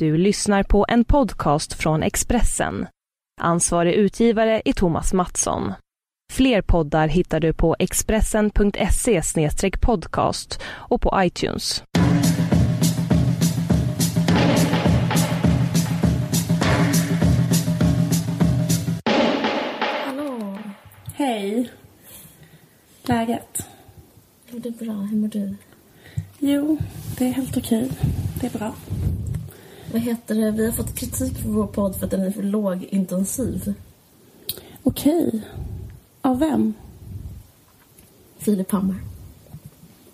Du lyssnar på en podcast från Expressen. Ansvarig utgivare är Thomas Mattsson. Fler poddar hittar du på expressen.se podcast och på iTunes. Hallå! Hej. Läget? Jo, det är bra. Hur mår du? Jo, det är helt okej. Det är bra. Vad heter det? Vi har fått kritik för vår podd för att den är för lågintensiv. Okej. Av vem? Filip Hammar.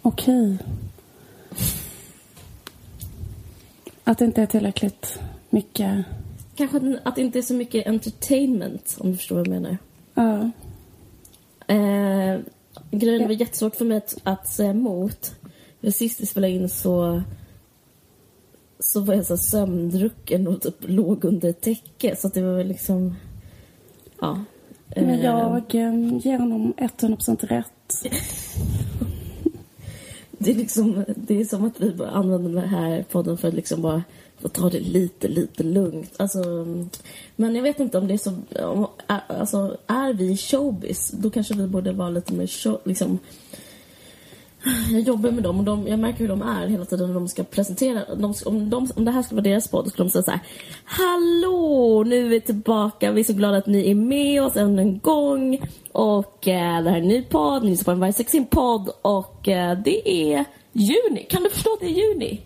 Okej. Att det inte är tillräckligt mycket... Kanske att det inte är så mycket entertainment, om du förstår vad jag menar. Ja. Eh, grejen var jättesvårt för mig att, att säga emot. För sist vi spelade in så så var jag så sömndrucken och typ låg under ett täcke. Så det var väl liksom... Ja. Men jag eh, ger honom 100% rätt. Det är, liksom, det är som att vi bara använder den här podden för att liksom bara få ta det lite, lite lugnt. Alltså, men jag vet inte om det är så... Om, alltså, är vi showbiz, då kanske vi borde vara lite mer show... Liksom, jag jobbar med dem och de, jag märker hur de är hela tiden när de ska presentera. De, om, de, om det här skulle vara deras podd skulle de säga så här. Hallå! Nu är vi tillbaka. Vi är så glada att ni är med oss än en gång. Och eh, det här är en ny podd. Ni lyssnar på en varje podd. Och eh, det är juni. Kan du förstå att det är juni?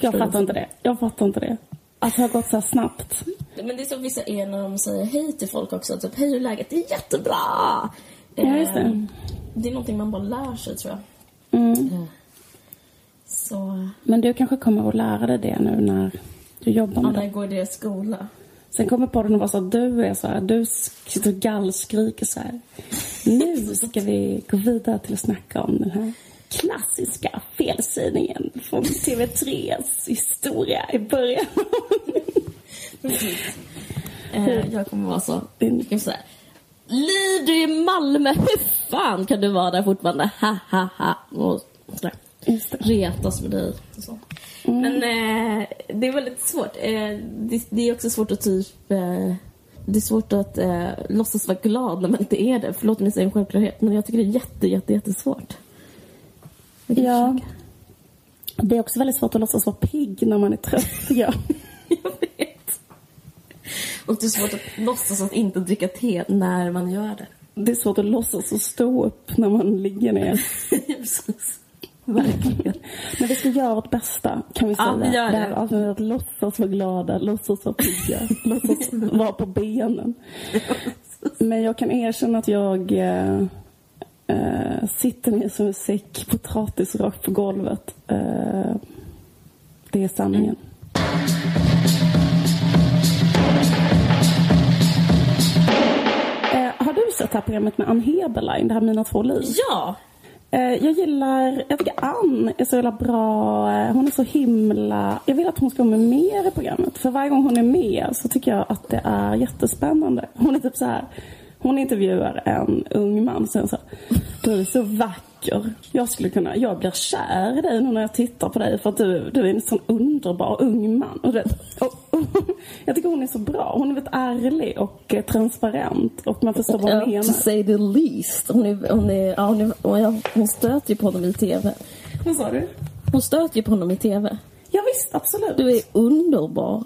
Jag fattar inte det. Jag fattar inte det. Att det har gått så här snabbt. Men det är som vissa är när de säger hej till folk också. Typ, hej hur är läget? Det är jättebra! Ja, just det. Eh, Det är någonting man bara lär sig tror jag. Mm. Så... Men du kanske kommer att lära dig det nu när du jobbar Ja, med när det. jag går i deras skola. Sen kommer podden att vara så att du är så här, du sitter och gallskriker så här. Nu ska vi gå vidare till att snacka om den här klassiska felsägningen från TV3s historia i början. Eh, jag kommer vara så. Jag kommer säga. Liv, du är i Malmö. Hur fan kan du vara där fortfarande? Ha, ha, ha. Och sådär. Retas med dig. Och så. Men eh, det är väldigt svårt. Eh, det, det är också svårt att typ... Eh, det är svårt att eh, låtsas vara glad när man inte är det. Förlåt om jag säger en självklarhet, men jag tycker det är jätte, jätte, jättesvårt. Ja. försöka. Det är också väldigt svårt att låtsas vara pigg när man är trött. tycker Jag. Jag vet. Och det är svårt att låtsas att inte dricka te när man gör det. Det är svårt att låtsas att stå upp när man ligger ner. Verkligen. Men vi ska göra vårt bästa, kan vi säga. Ja, vi gör det. avsnittet, att låtsas vara glada, låtsas vara pigga, låtsas vara på benen. Men jag kan erkänna att jag eh, eh, sitter ner som en säck potatis rakt på golvet. Eh, det är sanningen. Eh, det här programmet med Ann Heberlein, det här Mina två liv? Ja! Eh, jag gillar, jag tycker Ann är så jävla bra. Eh, Hon är så himla... Jag vill att hon ska vara med mer i programmet. För varje gång hon är med så tycker jag att det är jättespännande. Hon är typ så här. Hon intervjuar en ung man och säger så Du är så vacker. Jag skulle kunna, jag blir kär i dig nu när jag tittar på dig för att du, du är en sån underbar ung man. Och, det, och, och, jag tycker hon är så bra. Hon är väldigt ärlig och eh, transparent och man förstår vad hon To menar. say the least. Hon, är, hon, är, ja, hon, är, hon stöter ju på honom i TV. Vad sa du? Hon stöter ju på honom i TV. Ja, visst, absolut. Du är underbar.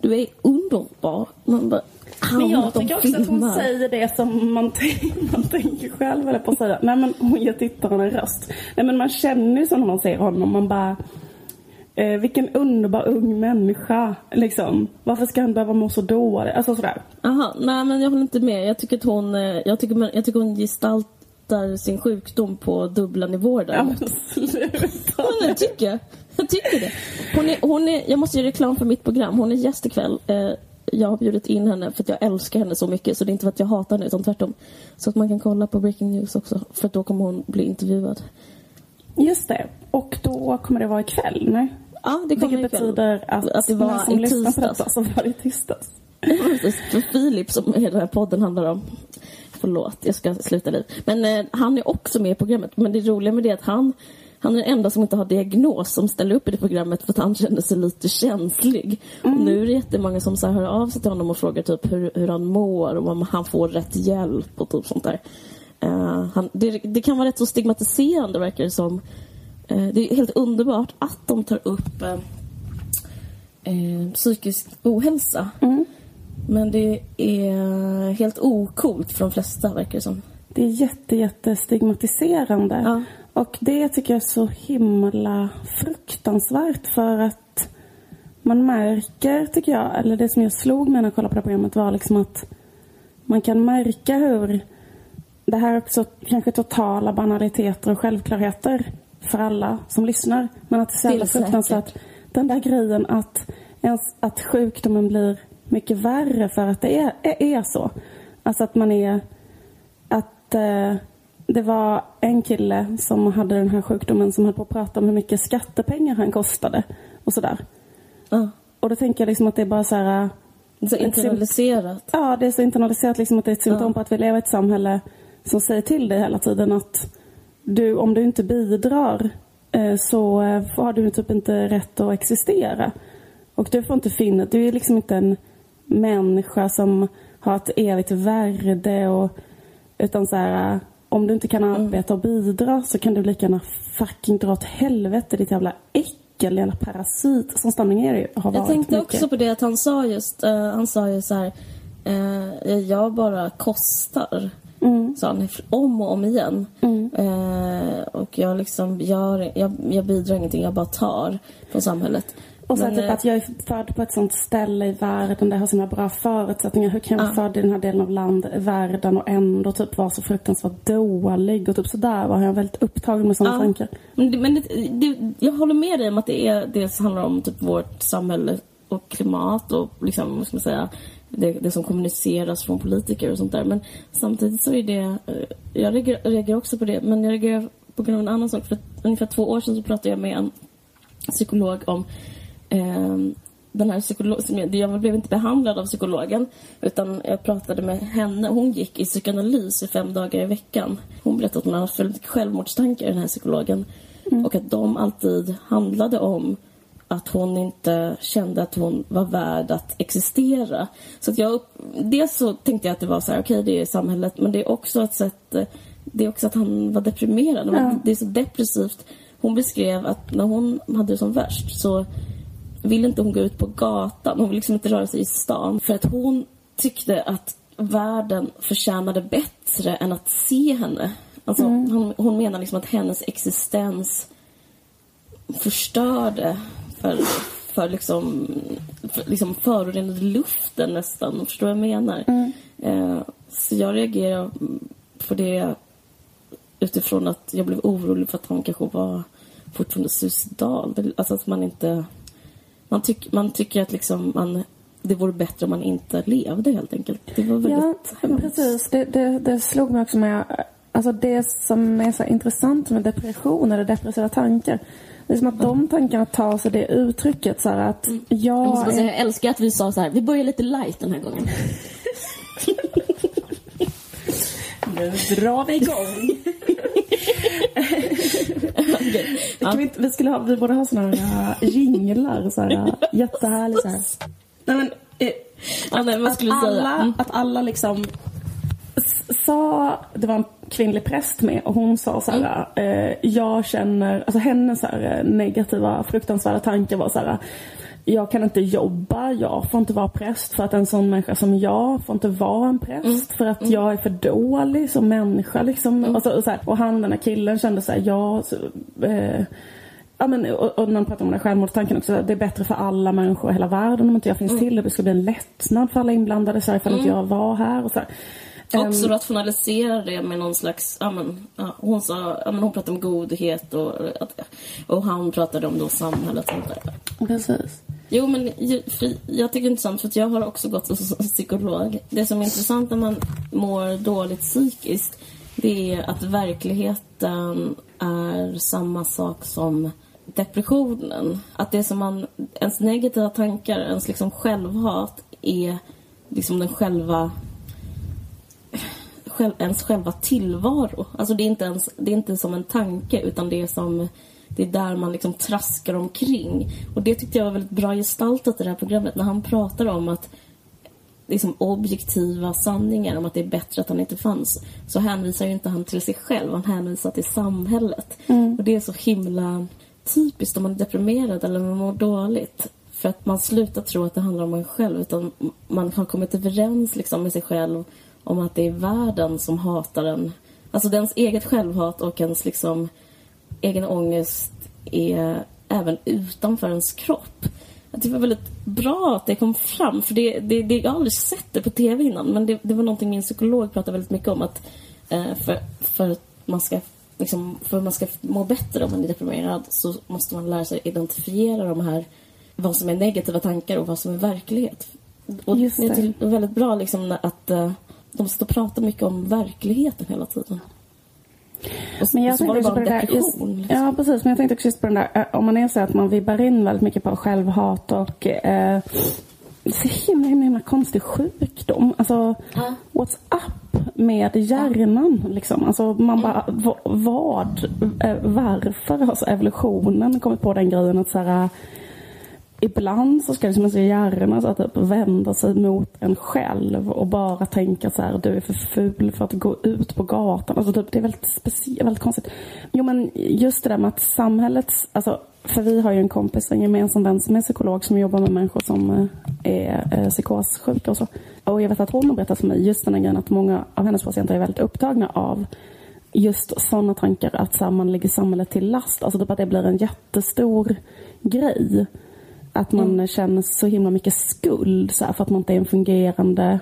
Du är underbar. Man bara, Men jag tycker också att hon filmar. säger det som man, man tänker själv, eller på att säga. Nej men hon ger tittaren en röst. Nej men man känner ju så när man ser honom. Man bara, eh, vilken underbar ung människa. Liksom. Varför ska han behöva må så dåligt? Alltså sådär. Aha, nej men jag håller inte med. Jag tycker att hon, eh, jag tycker, jag tycker hon gestaltar sin sjukdom på dubbla nivåer där. Ja men sluta. Jag tycker Jag tycker det. Hon är, hon är, jag måste göra reklam för mitt program. Hon är gäst ikväll. Eh, jag har bjudit in henne för att jag älskar henne så mycket. Så det är inte för att jag hatar henne utan tvärtom. Så att man kan kolla på Breaking News också. För då kommer hon bli intervjuad. Just det. Och då kommer det vara ikväll, nej? Ja, det kommer Vilket ikväll. betyder att, Att det var som i lyssnar på detta så var det i tisdags. För Filip som hela den här podden handlar om. Förlåt, jag ska sluta liv. Men eh, han är också med i programmet. Men det roliga med det är att han, han är den enda som inte har diagnos som ställer upp i det programmet för att han känner sig lite känslig. Och nu är det jättemånga som så här hör av sig till honom och frågar typ hur, hur han mår och om han får rätt hjälp och typ sånt där. Eh, han, det, det kan vara rätt så stigmatiserande verkar det som. Eh, det är helt underbart att de tar upp eh, psykisk ohälsa. Men det är helt okult för de flesta verkar det som. Det är jätte, jätte stigmatiserande. Ja. Och det tycker jag är så himla fruktansvärt för att man märker, tycker jag, eller det som jag slog mig när jag kollade på det programmet var liksom att man kan märka hur det här är också kanske totala banaliteter och självklarheter för alla som lyssnar. Men att det är så jävla fruktansvärt. Den där grejen att, ens, att sjukdomen blir mycket värre för att det är, är, är så. Alltså att man är... Att eh, det var en kille som hade den här sjukdomen som höll på att prata om hur mycket skattepengar han kostade och sådär. Ja. Och då tänker jag liksom att det är bara så här... Så internaliserat. Ja, det är så internaliserat liksom att det är ett symptom Ja. på att vi lever i ett samhälle som säger till dig hela tiden att du, om du inte bidrar eh, så eh, har du typ inte rätt att existera. Och du får inte finna, du är liksom inte en människa som har ett evigt värde och utan så här, om du inte kan Mm. arbeta och bidra så kan du lika gärna fucking dra åt helvete ditt jävla äckel, jävla parasit som stämningen är, har varit Jag tänkte mycket. också på det att han sa just, eh, han sa ju så här, eh, jag bara kostar. Mm. Sa han om och om igen. Eh, och jag liksom gör, jag, jag bidrar ingenting, jag bara tar från samhället. Och sen Men, typ eh, att jag är född på ett sånt ställe i världen där jag har såna bra förutsättningar. Hur kan jag vara född i den här delen av land, världen och ändå typ vara så fruktansvärt dålig? Och typ sådär var jag väldigt upptagen med såna Ja. tankar. Men, det, men det, det, jag håller med dig om att det är, dels handlar om typ vårt samhälle och klimat och liksom, vad ska man säga, det, det som kommuniceras från politiker och sånt där. Men samtidigt så är det, eh, jag reagerar, också på det, men jag reagerar på grund av en annan sak. För ungefär två år sedan så pratade jag med en psykolog om den här psykologen, jag blev inte behandlad av psykologen utan jag pratade med henne. Hon gick i psykoanalys i fem dagar i veckan. Hon berättade att hon hade väldigt självmordstankar, den här psykologen. Och att de alltid handlade om att hon inte kände att hon var värd att existera. Så att jag, upp- dels så tänkte jag att det var så här, okej det är samhället, men det är också ett sätt, det är också att han var deprimerad. Ja. Det är så depressivt. Hon beskrev att när hon hade det som värst så ville inte hon gå ut på gatan. Hon ville liksom inte röra sig i stan. För att hon tyckte att världen förtjänade bättre än att se henne. Alltså, hon, hon menar liksom att hennes existens förstörde för, för liksom, för liksom förorenade luften nästan. Förstår du vad jag menar? Eh, så jag reagerar på det utifrån att jag blev orolig för att han kanske var fortfarande suicidal. Alltså att man inte... Man, tyck, man tycker att liksom man, det vore bättre om man inte levde helt enkelt. Det var Ja, väldigt hemskt. precis. Det, det, det slog mig också med... Alltså det som är så intressant med depression eller depressiva tankar. Det är som att de tankarna tar sig det uttrycket så att Mm. Jag, måste jag bara säga, jag älskar att vi sa så här, vi börjar lite light den här gången. Nu drar vi igång. Kan vi, vi, skulle ha, vi borde ha såna här äh, jinglar. Så här, äh, jättehärligt. Så här. Nej, men, eh, Ja, nej, att, alla, Mm. att alla liksom sa, det var en kvinnlig präst med och hon sa så här, Mm. eh, jag känner, alltså hennes så här, negativa fruktansvärda tankar var så här, jag kan inte jobba, jag får inte vara präst för att en sån människa som jag får inte vara en präst Mm. för att jag är för dålig som människa liksom. Och, så, och, så och han den här killen kände så här, jag så, eh, Ja, men, och, och när man pratar om den här självmordstanken också, det är bättre för alla människor i hela världen om inte jag finns till. Det skulle bli en lättnad för alla inblandade så här, ifall inte jag var här. Och så här. Också Ehm, rationalisera det med någon slags, ja, men, ja, hon sa, ja, men hon pratade om godhet och, och han pratade om då samhället och sånt där. Precis. Jo, men jag tycker det är intressant för att jag har också gått som psykolog. Det som är intressant när man mår dåligt psykiskt det är att verkligheten är samma sak som depressionen. Att det som man, ens negativa tankar, ens liksom självhat är liksom den själva själv, ens själva tillvaro. Alltså det är, inte ens, det är inte som en tanke utan det är som det är där man liksom traskar omkring. Och det tyckte jag var väldigt bra gestaltat i det här programmet när han pratar om att liksom objektiva sanningar om att det är bättre att han inte fanns så hänvisar ju inte han till sig själv, han hänvisar till samhället. Mm. Och det är så himla typiskt om man är deprimerad eller man mår dåligt. För att man slutar tro att det handlar om en själv utan man har kommit överens liksom med sig själv om att det är världen som hatar en. Alltså dens eget självhat och ens liksom egen ångest är även utanför ens kropp. Det var väldigt bra att det kom fram, för det, det, det, jag har aldrig sett det på tv innan, men det, det var någonting min psykolog pratade väldigt mycket om att eh, för, för att man ska liksom, för att man ska må bättre om man är deprimerad så måste man lära sig identifiera de här, vad som är negativa tankar och vad som är verklighet. Och Just det. Var väldigt bra liksom att eh, de står och pratar mycket om verkligheten hela tiden. Och Men jag så var det bara på det där, just, liksom. ja precis, men jag tänkte också just på den där, eh, om man är så att man vibbar in väldigt mycket på självhat och eh, så himla, himla, himla konstig sjukdom. Alltså, Ja. what's up med hjärnan liksom? Alltså man bara, va- vad, eh, varför har så evolutionen kommit på den grejen att så här, Ibland så ska liksom ens hjärna så att typ vända sig mot en själv och bara tänka så här, du är för ful för att gå ut på gatan. Alltså typ, det är väldigt speciellt, väldigt konstigt. Jo men just det där med att samhällets, alltså, för vi har ju en kompis, en gemensam vän som är psykolog som jobbar med människor som eh, är eh, psykossjuka och så. Och jag vet att hon har berättat för mig just den här grejen att många av hennes patienter är väldigt upptagna av just sådana tankar att så här, man lägger samhället till last. Alltså typ att det blir en jättestor grej. Att man känner så himla mycket skuld så här, för att man inte är en fungerande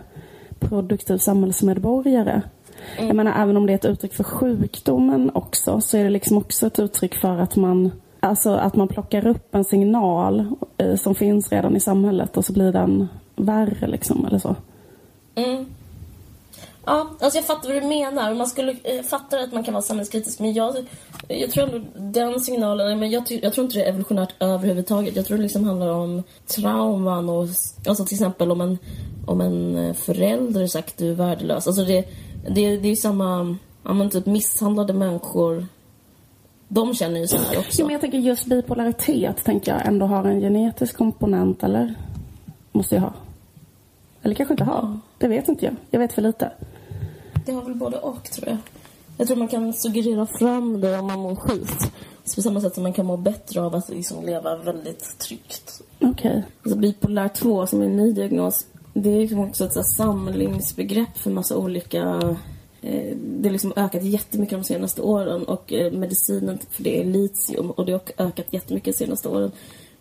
produktiv samhällsmedborgare. Jag menar även om det är ett uttryck för sjukdomen också så är det liksom också ett uttryck för att man Alltså att man plockar upp en signal eh, som finns redan i samhället och så blir den värre liksom eller så. Mm. Ja, alltså jag fattar vad du menar. Man skulle eh, fatta att man kan vara samhällskritisk men jag, jag tror ändå den signalen, men jag, jag tror inte det är evolutionärt överhuvudtaget. Jag tror det liksom handlar om trauman och alltså till exempel om en, om en eh, förälder sagt du är värdelös. Alltså det, det, det är ju samma, ja men typ misshandlade människor, de känner ju så mycket också. Jo, men jag tänker just bipolaritet tänker jag ändå har en genetisk komponent eller? Måste jag ha. Eller kanske inte ha. Det vet inte jag. Jag vet för lite. Det har väl både och, tror jag. Jag tror man kan suggerera fram det om man mår skit. På samma sätt som man kan må bättre av att liksom leva väldigt tryggt. Okej. Alltså bipolär 2, som är en ny diagnos, det är liksom också ett så samlingsbegrepp för massa olika... Eh, det har liksom ökat jättemycket de senaste åren och eh, medicinen för det är litium och det har ökat jättemycket de senaste åren.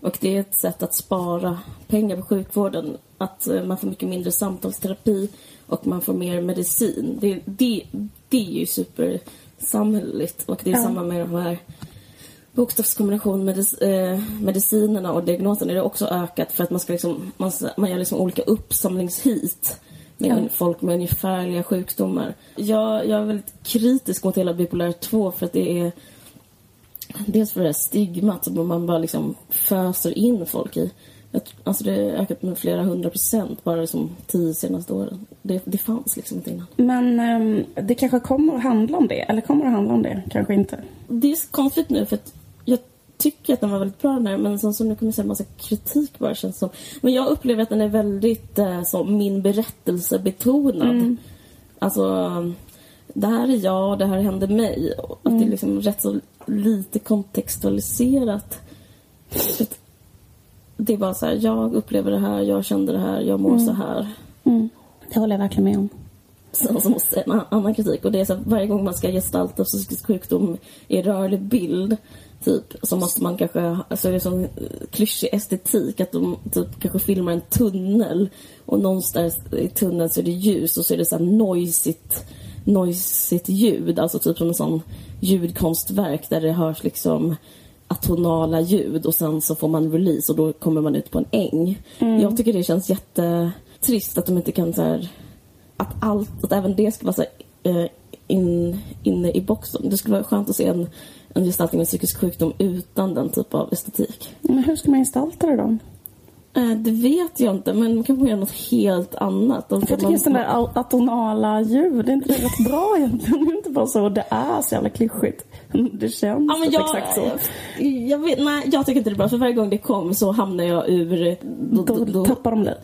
Och det är ett sätt att spara pengar på sjukvården. Att eh, man får mycket mindre samtalsterapi och man får mer medicin. Det, det, det är ju supersamhälleligt och det är Ja. samma med de här bokstavskombination med eh, medicinerna och diagnoserna är det också ökat för att man ska liksom, man, man gör liksom olika uppsamlingshit med Ja. folk med ungefärliga sjukdomar. Jag, jag är väldigt kritisk mot hela bipolär 2 för att det är dels för det här stigmat som man bara liksom föser in folk i. Alltså det har ökat med flera hundra procent bara liksom tio senaste åren. Det, det fanns liksom inte innan. Men ehm, det kanske kommer att handla om det. Eller kommer att handla om det? Kanske inte. det är så konstigt nu för att jag tycker att den var väldigt bra den här men sen så nu kommer jag säga en massa kritik bara känns som. Men jag upplever att den är väldigt eh, som min berättelse betonad. Alltså det här är jag, det här hände mig. Att det är liksom rätt så lite kontextualiserat. Det är bara så här, jag upplever det här, jag kände det här, jag mår så här. Mm. Det håller jag verkligen med om. Sen så måste en annan kritik och det är så att varje gång man ska gestalta psykisk sjukdom i rörlig bild typ så måste man kanske, alltså det är sån eh, klyschig estetik att de typ kanske filmar en tunnel och någonstans i tunneln så är det ljus och så är det så här noisigt, noisigt ljud, alltså typ som en sån ljudkonstverk där det hörs liksom atonala ljud och sen så får man release och då kommer man ut på en äng. Jag tycker det känns jättetrist att de inte kan så här att allt, att även det ska vara så här, eh, in, inne i boxen. Det skulle vara skönt att se en, en gestaltning av psykisk sjukdom utan den typ av estetik. Men hur ska man gestalta det då? Eh, det vet jag inte, men kanske göra något helt annat. För jag tycker just den där atonala ljud, är inte det rätt bra egentligen? Det är inte bara så det är så jävla klyschigt. Det känns ja, men jag, exakt så. Jag, jag, vet, nej, jag tycker inte det är bra. För varje gång det kom så hamnar jag ur... Då, då, då tappar de dig.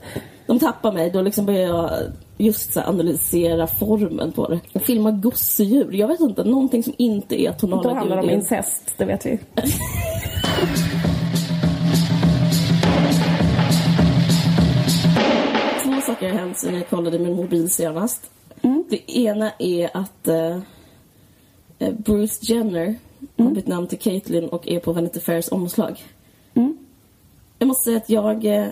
De tappar mig. Då liksom börjar jag just så analysera formen på det. Jag filmar gosedjur. Jag vet inte, någonting som inte är tonala ljud. Då handlar det om incest, det vet vi. saker har hänt sen jag kollade min mobil senast. Mm. Det ena är att uh, Bruce Jenner mm. har bytt namn till Caitlyn och är på Vanity Fairs omslag. Mm. Jag måste säga att jag... Uh,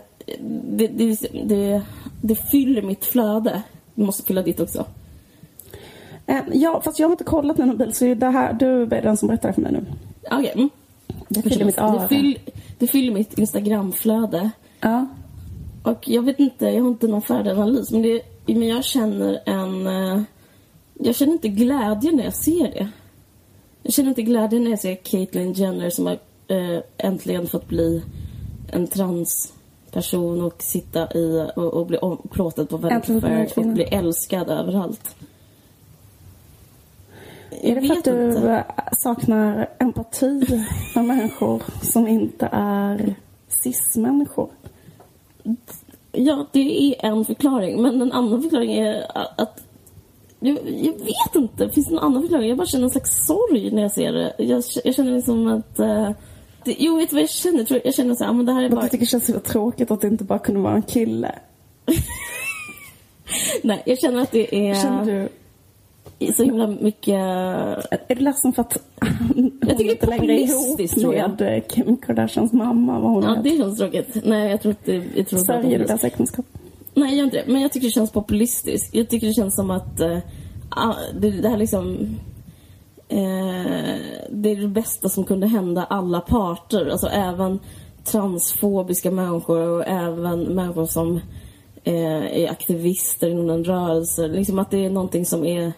det, det, det, det fyller mitt flöde. Du måste fylla ditt också. Ja, fast jag har inte kollat min mobil så det här, du är den som berättar för mig nu. Okej. Okay. Mm. Det fyller mitt öra. Det, fyll, det fyller mitt Instagramflöde. Ja. Och jag vet inte, jag har inte någon färdig analys men, det, men jag känner en... Jag känner inte glädje när jag ser det. Jag känner inte glädje när jag ser Caitlyn Jenner som har äh, äntligen fått bli en transperson och sitta i och, och bli plåtad på Fair och bli älskad överallt. Jag är det för att du inte. saknar empati med människor som inte är cis-människor? Ja, det är en förklaring. Men en annan förklaring är att... Jag, jag vet inte. Finns det någon annan förklaring? Jag bara känner en slags sorg när jag ser det. Jag, jag känner liksom att... Uh, det, jo, vet du vad jag känner? Jag, tror, jag känner så här, men det här är bara... Jag tycker det känns så tråkigt att det inte bara kunde vara en kille. Nej, jag känner att det är... Känner du så himla mycket... Är du ledsen för att jag tycker det är populistiskt, tror jag. med Kim Kardashians mamma? Vad hon ja, det känns tråkigt. Nej, jag tror inte... Jag tror Sörjer du deras äktenskap? Nej, jag gör inte det. Men jag tycker det känns populistiskt. Jag tycker det känns som att uh, det, det här liksom... Uh, det är det bästa som kunde hända alla parter. Alltså även transfobiska människor och även människor som uh, är aktivister inom en rörelse. Liksom att det är någonting som är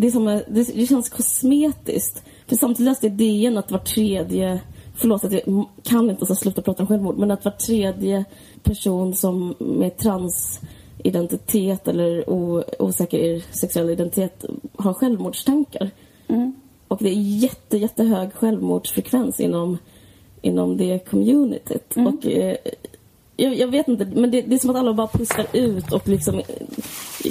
det, är som, det, det känns kosmetiskt. För samtidigt läste jag DN att var tredje Förlåt att jag kan inte så sluta prata om självmord men att var tredje person som med transidentitet eller o, osäker sexuell identitet har självmordstankar. Mm. Och det är jätte, jättehög självmordsfrekvens inom, inom det communityt. Mm. Och eh, jag, jag, vet inte, men det, det, är som att alla bara pustar ut och liksom...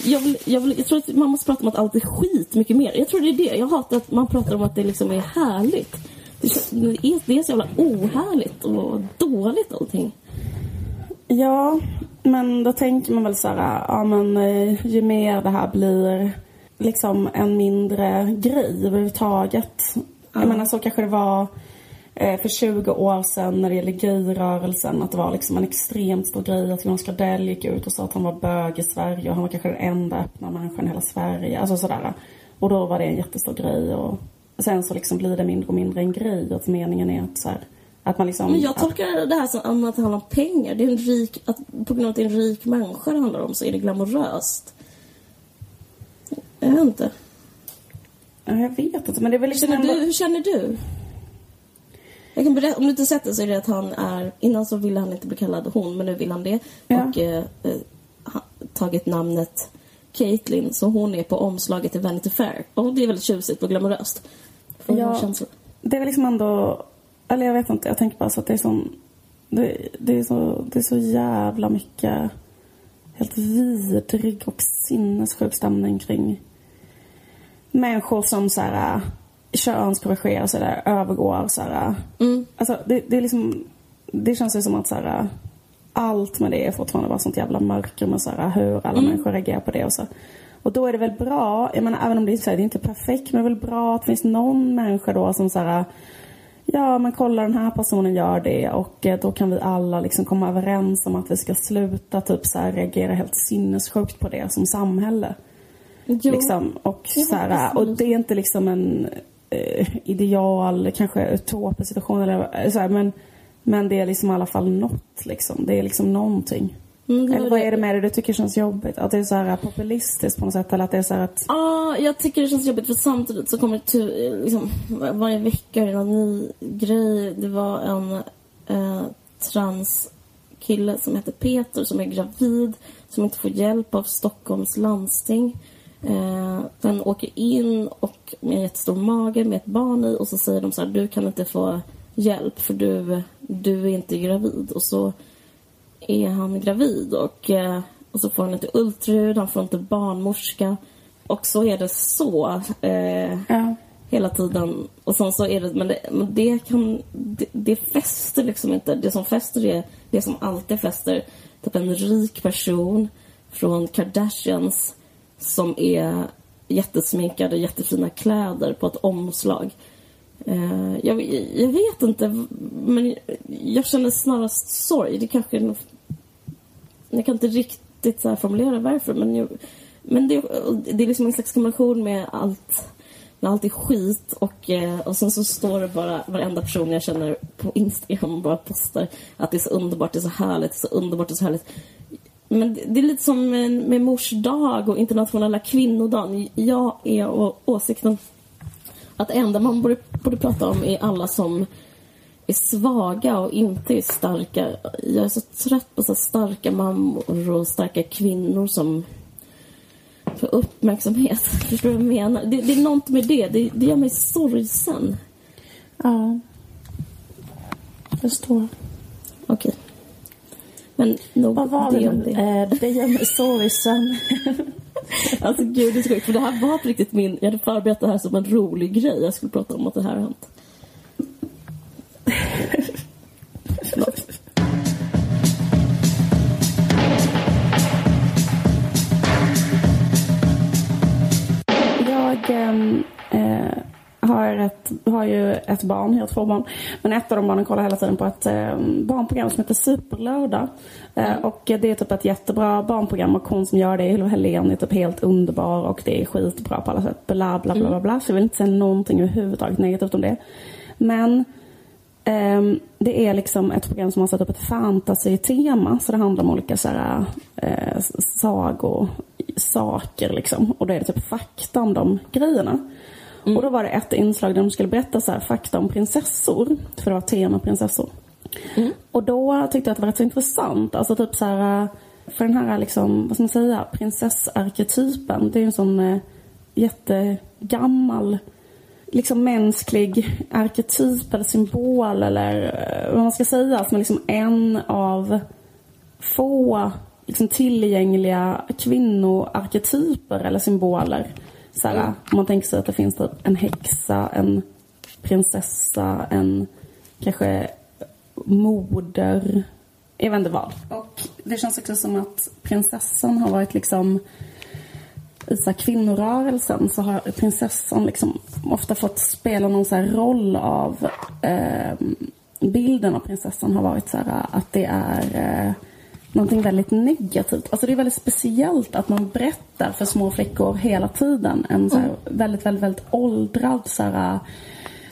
Jag, vill, jag, vill, jag tror att man måste prata om att allt är skit mycket mer. Jag tror det är det. Jag hatar att man pratar om att det liksom är härligt. Det, det, är, det är så jävla ohärligt och dåligt allting. Ja, men då tänker man väl så här, ja men eh, ju mer det här blir liksom en mindre grej överhuvudtaget. Ja. Jag menar så kanske det var för 20 år sedan när det gäller gayrörelsen. Att det var liksom en extremt stor grej att Jonas Gardell gick ut och sa att han var bög i Sverige och han var kanske den enda öppna människan i hela Sverige. Alltså sådär. Och då var det en jättestor grej och sen så liksom blir det mindre och mindre en grej att meningen är att så här, att man liksom... Men jag tolkar att... det här som att det handlar om pengar. Det är en rik, att på grund av att det är en rik människa det handlar om så är det glamoröst. Jag vet inte. Ja, jag vet inte men det är väl liksom hur känner, du, hur känner du? Jag kan berätta, om du inte sett det så är det att han är, innan så ville han inte bli kallad hon, men nu vill han det. Ja. Och eh, eh tagit namnet Caitlyn, så hon är på omslaget till Vanity Fair. Och det är väldigt tjusigt och glamoröst. Ja, det är väl liksom ändå, eller jag vet inte, jag tänker bara så att det är sån, det, det, är så, det är så jävla mycket helt vidrig och sinnessjuk stämning kring människor som så här könskorrigerar så där, övergår så här. Mm. Alltså det, det är liksom, det känns ju som att så här, allt med det är fortfarande bara sånt jävla mörker med så här, hur alla mm. människor reagerar på det och så. Och då är det väl bra, jag menar även om det är, så här, det är inte perfekt, men det är väl bra att det finns någon människa då som så här, ja men kolla den här personen gör det och eh, då kan vi alla liksom komma överens om att vi ska sluta typ så här, reagera helt sinnessjukt på det som samhälle. Jo. Liksom, och, så här, och det är inte liksom en ideal, kanske utopisk situation eller eh, så här, men, men det är liksom i alla fall något liksom. Det är liksom någonting. Mm, eller vad är det med det du tycker känns jobbigt? Att det är så här populistiskt på något sätt eller att det är så här att... Ja, ah, jag tycker det känns jobbigt för samtidigt så kommer det liksom varje vecka är det någon ny grej. Det var en eh, trans kille som heter Peter som är gravid som inte får hjälp av Stockholms landsting. Eh, den åker in och med en jättestor mage med ett barn i och så säger de så här, du kan inte få hjälp för du, du är inte gravid. Och så är han gravid och, eh, och så får han inte ultraljud, han får inte barnmorska. Och så är det så eh, Ja. hela tiden. Och sen så är det, men det, men det kan, det, det fäster liksom inte. Det som fäster är det som alltid fäster. Typ en rik person från Kardashians som är jättesminkade, jättefina kläder på ett omslag. Eh, jag, jag vet inte, men jag känner snarast sorg. Det kanske är något- jag kan inte riktigt så här formulera varför, men, jag, men det, det är liksom en slags kombination med allt, när allt är skit och, eh, och sen så står det bara varenda person jag känner på Instagram bara postar att det är så underbart, det är så härligt, det är så underbart, det är så härligt. Men det, är lite som med, med mors dag och internationella kvinnodagen. Jag är å, åsikten att det enda man borde, borde prata om är alla som är svaga och inte är starka. Jag är så trött på så starka mammor och starka kvinnor som får uppmärksamhet. Förstår du vad jag menar? Det, det är något med det. det. Det gör mig sorgsen. Ja. Jag förstår. Okej. Men nog Vad var det om det. Eh, det gör mig sorgsen. Alltså gud, det är så sjukt. För det här var på riktigt min... Jag hade förberett det här som en rolig grej. Jag skulle prata om att det här har hänt. Ett, har ju ett barn, jag har två barn. Men ett av de barnen kollar hela tiden på ett eh, barnprogram som heter Superlördag. Eh, och det är typ ett jättebra barnprogram och hon som gör det, Ylva Helén, är typ helt underbar och det är skitbra på alla sätt. Bla bla bla bla bla. Så jag vill inte säga någonting överhuvudtaget negativt om det. Men Ehm, det är liksom ett program som har satt upp ett fantasy-tema. Så det handlar om olika så här, eh, sagor, saker liksom. Och då är det typ fakta om de grejerna. Och då var det ett inslag där de skulle berätta så här, fakta om prinsessor. För det var tema prinsessor. Och då tyckte jag att det var rätt så intressant. Alltså typ så här, för den här liksom, vad ska man säga, prinsessarketypen. Det är ju en sån eh, jättegammal liksom mänsklig arketyp eller symbol eller eh, vad man ska säga. Som är liksom en av få liksom tillgängliga kvinnoarketyper eller symboler. Så här, Om man tänker sig att det finns typ en häxa, en prinsessa, en kanske moder. Jag vet inte vad. Och det känns också som att prinsessan har varit liksom i så här kvinnorörelsen så har prinsessan liksom ofta fått spela någon så här roll av eh, bilden av prinsessan har varit så här att det är eh, någonting väldigt negativt. Alltså det är väldigt speciellt att man berättar för små flickor hela tiden en så här väldigt, väldigt, väldigt åldrad så här,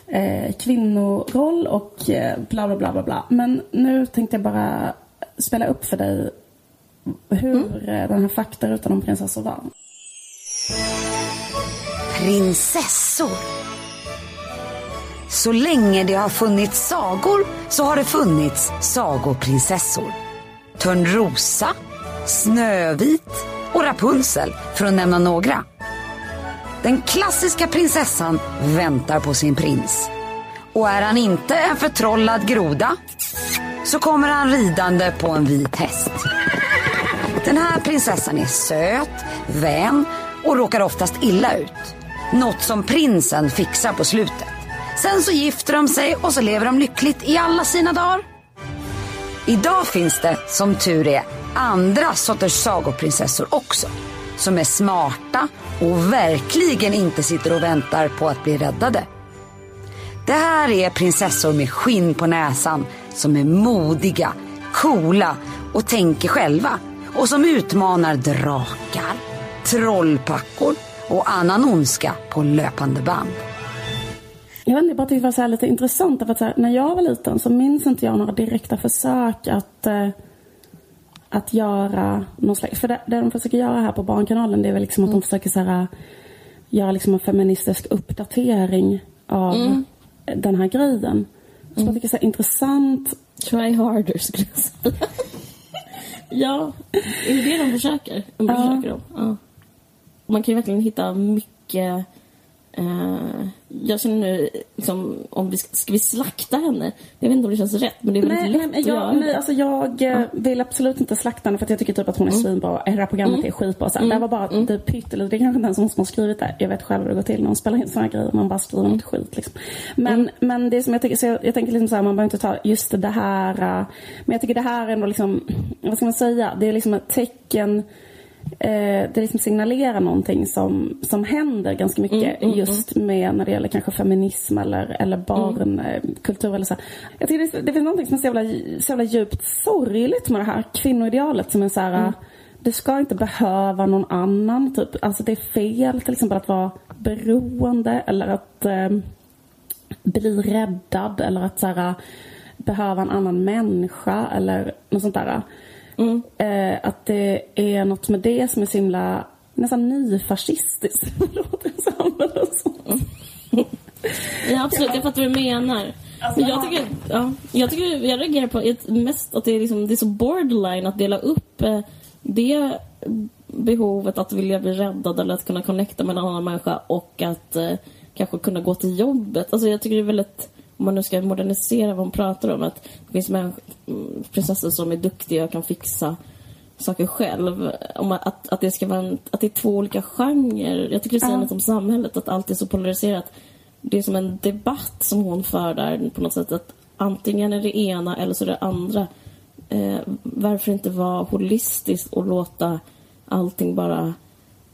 eh, kvinnoroll och eh, bla, bla, bla, bla, bla. Men nu tänkte jag bara spela upp för dig hur eh, den här faktarutan om prinsessor var. Prinsessor. Så länge det har funnits sagor så har det funnits sagoprinsessor. Törnrosa, Snövit och Rapunzel för att nämna några. Den klassiska prinsessan väntar på sin prins. Och är han inte en förtrollad groda så kommer han ridande på en vit häst. Den här prinsessan är söt, vän och råkar oftast illa ut. Något som prinsen fixar på slutet. Sen så gifter de sig och så lever de lyckligt i alla sina dagar. Idag finns det, som tur är, andra sorters sagoprinsessor också. Som är smarta och verkligen inte sitter och väntar på att bli räddade. Det här är prinsessor med skinn på näsan som är modiga, coola och tänker själva. Och som utmanar drakar, trollpackor och annan ondska på löpande band. Jag vet inte, jag bara tyckte det var så lite intressant. För att här, när jag var liten så minns inte jag några direkta försök att, eh, att göra någon slags... För det, det de försöker göra här på Barnkanalen det är väl liksom att de försöker så här, göra liksom en feministisk uppdatering av den här grejen. Så jag tycker det är så intressant Try harder skulle jag säga. Ja, är det det de försöker? De Ja. försöker de. Ja. Man kan ju verkligen hitta mycket... Eh, jag känner nu, liksom, om vi ska, ska vi slakta henne? Jag vet inte om det känns rätt, men det är väldigt Nej, lätt nej, att göra jag, nej, alltså jag eh, vill absolut inte slakta henne för att jag tycker typ att hon är svinbra. Hela programmet är skitbra. Så här. Det var bara mm. det pyttelite. Det är kanske inte ens hon som har skrivit det. Jag vet själv hur det går till när hon spelar in här grejer. Man bara skriver något skit liksom. Men, men det som jag tycker, så jag, jag tänker liksom så här, man behöver inte ta just det här. eh, Men jag tycker det här är ändå liksom, vad ska man säga? Det är liksom ett tecken Eh, det liksom signalerar någonting som, som händer ganska mycket just med när det gäller kanske feminism eller, eller barnkultur eller så. Jag tycker det, det finns någonting som är så jävla, så jävla djupt sorgligt med det här kvinnoidealet som är så här det ska inte behöva någon annan typ. Alltså det är fel till exempel att vara beroende eller att eh, bli räddad eller att så här, behöva en annan människa eller något sånt där. Eh, att det är något med det som är så himla nästan nyfascistiskt. Förlåt, jag ska använda sånt. Ja, absolut. Jag fattar vad du menar. Men jag tycker, ja, jag tycker, jag reagerar på mest att det är, liksom, det är så borderline att dela upp eh, det behovet att vilja bli räddad eller att kunna connecta med en annan människa och att eh, kanske kunna gå till jobbet. Alltså jag tycker det är väldigt, om man nu ska modernisera vad man pratar om, att det finns prinsessor som är duktiga och kan fixa saker själv. Om att, att, det ska vara en, att det är två olika genrer. Jag tycker det säger Ja. något om samhället, att allt är så polariserat. Det är som en debatt som hon för där på något sätt. Att antingen är det ena eller så är det andra. Eh, varför inte vara holistisk och låta allting bara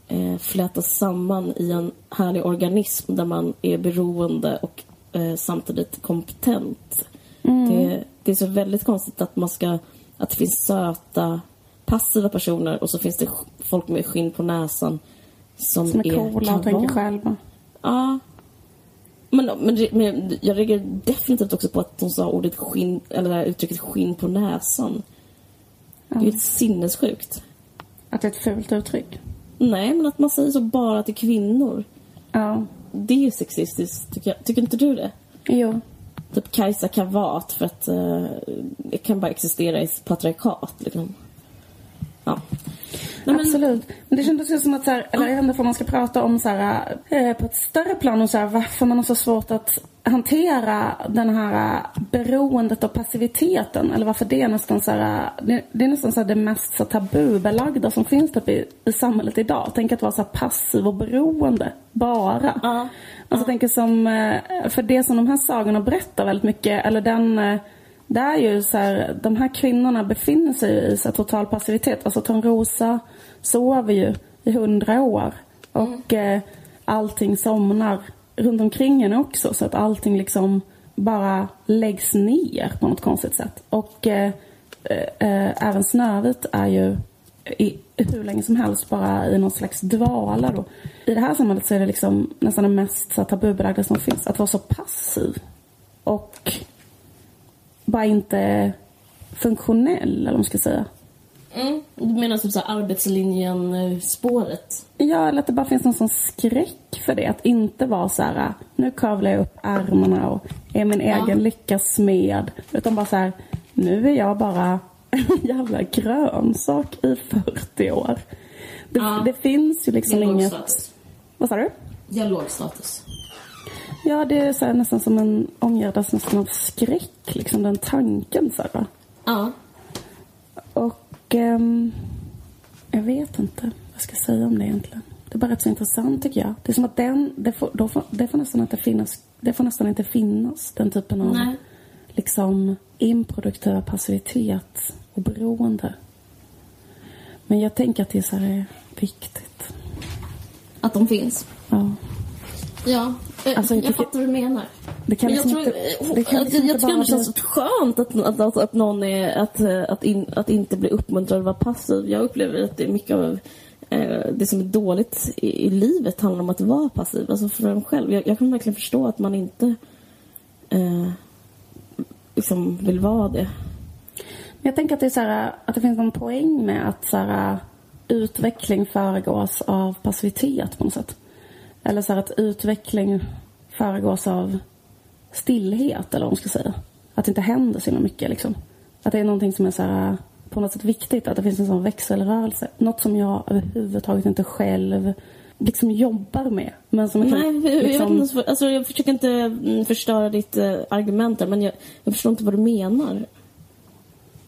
eh, flätas samman i en härlig organism där man är beroende och eh, samtidigt kompetent. Det, det är så väldigt konstigt att man ska att det finns söta passiva personer och så finns det folk med skinn på näsan som, Som är coola och tänker själva. Ja. Men, men, men jag reagerar definitivt också på att hon sa ordet skinn, eller det här uttrycket skinn på näsan. Det är ju sinnessjukt. Att det är ett fult uttryck. Nej, men att man säger så bara till kvinnor. Ja. Det är sexistiskt, tycker, jag. tycker inte du det? Jo. Typ Kajsa Kavat, för att eh, det kan bara existera i patriarkat. Liksom. Ja. Nej, men, Absolut. Men det kändes ju som att, så här, eller jag vet inte om man ska prata om så här, eh, på ett större plan, och så här, varför man har så svårt att hantera den här eh, beroendet och passiviteten. Eller varför det är nästan så här, det, det är nästan så det mest så tabubelagda som finns typ i, i samhället idag. Tänk att vara så passiv och beroende, bara. Ja. Alltså jag tänker som, eh, för det som de här sagorna berättar väldigt mycket, eller den det är ju så här, de här kvinnorna befinner sig i så total passivitet. Alltså Törnrosa sover ju i hundra år och eh, allting somnar runt omkring henne också så att allting liksom bara läggs ner på något konstigt sätt. Och eh, eh, eh, även Snövit är ju i, hur länge som helst bara i någon slags dvala då. I det här samhället så är det liksom nästan det mest så här, tabubelagda som finns, att vara så passiv. Och bara inte funktionell, eller vad man ska säga mm, du menar typ så arbetslinjen-spåret? Ja, eller att det bara finns någon sån skräck för det. Att inte vara så här, nu kavlar jag upp ärmarna och är min Ja. egen lyckas smed. Utan bara så här, nu är jag bara en jävla grönsak i 40 år. Det, Ja. det finns ju liksom Låg inget... status. Vad sa du? Ja, låg status. Ja, det är så här, nästan som en omgärdas nästan av skräck, liksom den tanken. Så här. Ja. Och ehm, jag vet inte vad jag ska säga om det egentligen. Det är bara rätt så intressant tycker jag. Det är som att den, det får, då får, det får nästan inte finnas, det får nästan inte finnas den typen av Nej. liksom improduktiva passivitet och beroende. Men jag tänker att det är så här viktigt. Att de finns. Ja. Eh, Alltså, jag jag tycker- fattar vad du menar. Det kan jag liksom tror, inte, eh, det kan att- liksom jag inte tycker bara det känns skönt att, att, att, att någon är, att, eh, att, in, att inte bli uppmuntrad att vara passiv. Jag upplever att det är mycket av eh, det som är dåligt i, i livet handlar om att vara passiv. Alltså för en själv. Jag, jag kan verkligen förstå att man inte eh, liksom vill vara det. Jag tänker att det, är så här, att det finns en poäng med att så här, utveckling föregås av passivitet på något sätt. Eller så här, att utveckling föregås av stillhet, eller vad man ska säga. Att det inte händer så himla mycket. Liksom. Att det är någonting som är så här, på något sätt viktigt att det finns en sån växelrörelse. Något som jag överhuvudtaget inte själv liksom jobbar med. Men som Nej, kan, liksom, jag, vet inte, alltså, jag försöker inte mm, förstöra ditt eh, argument där, men jag, jag förstår inte vad du menar.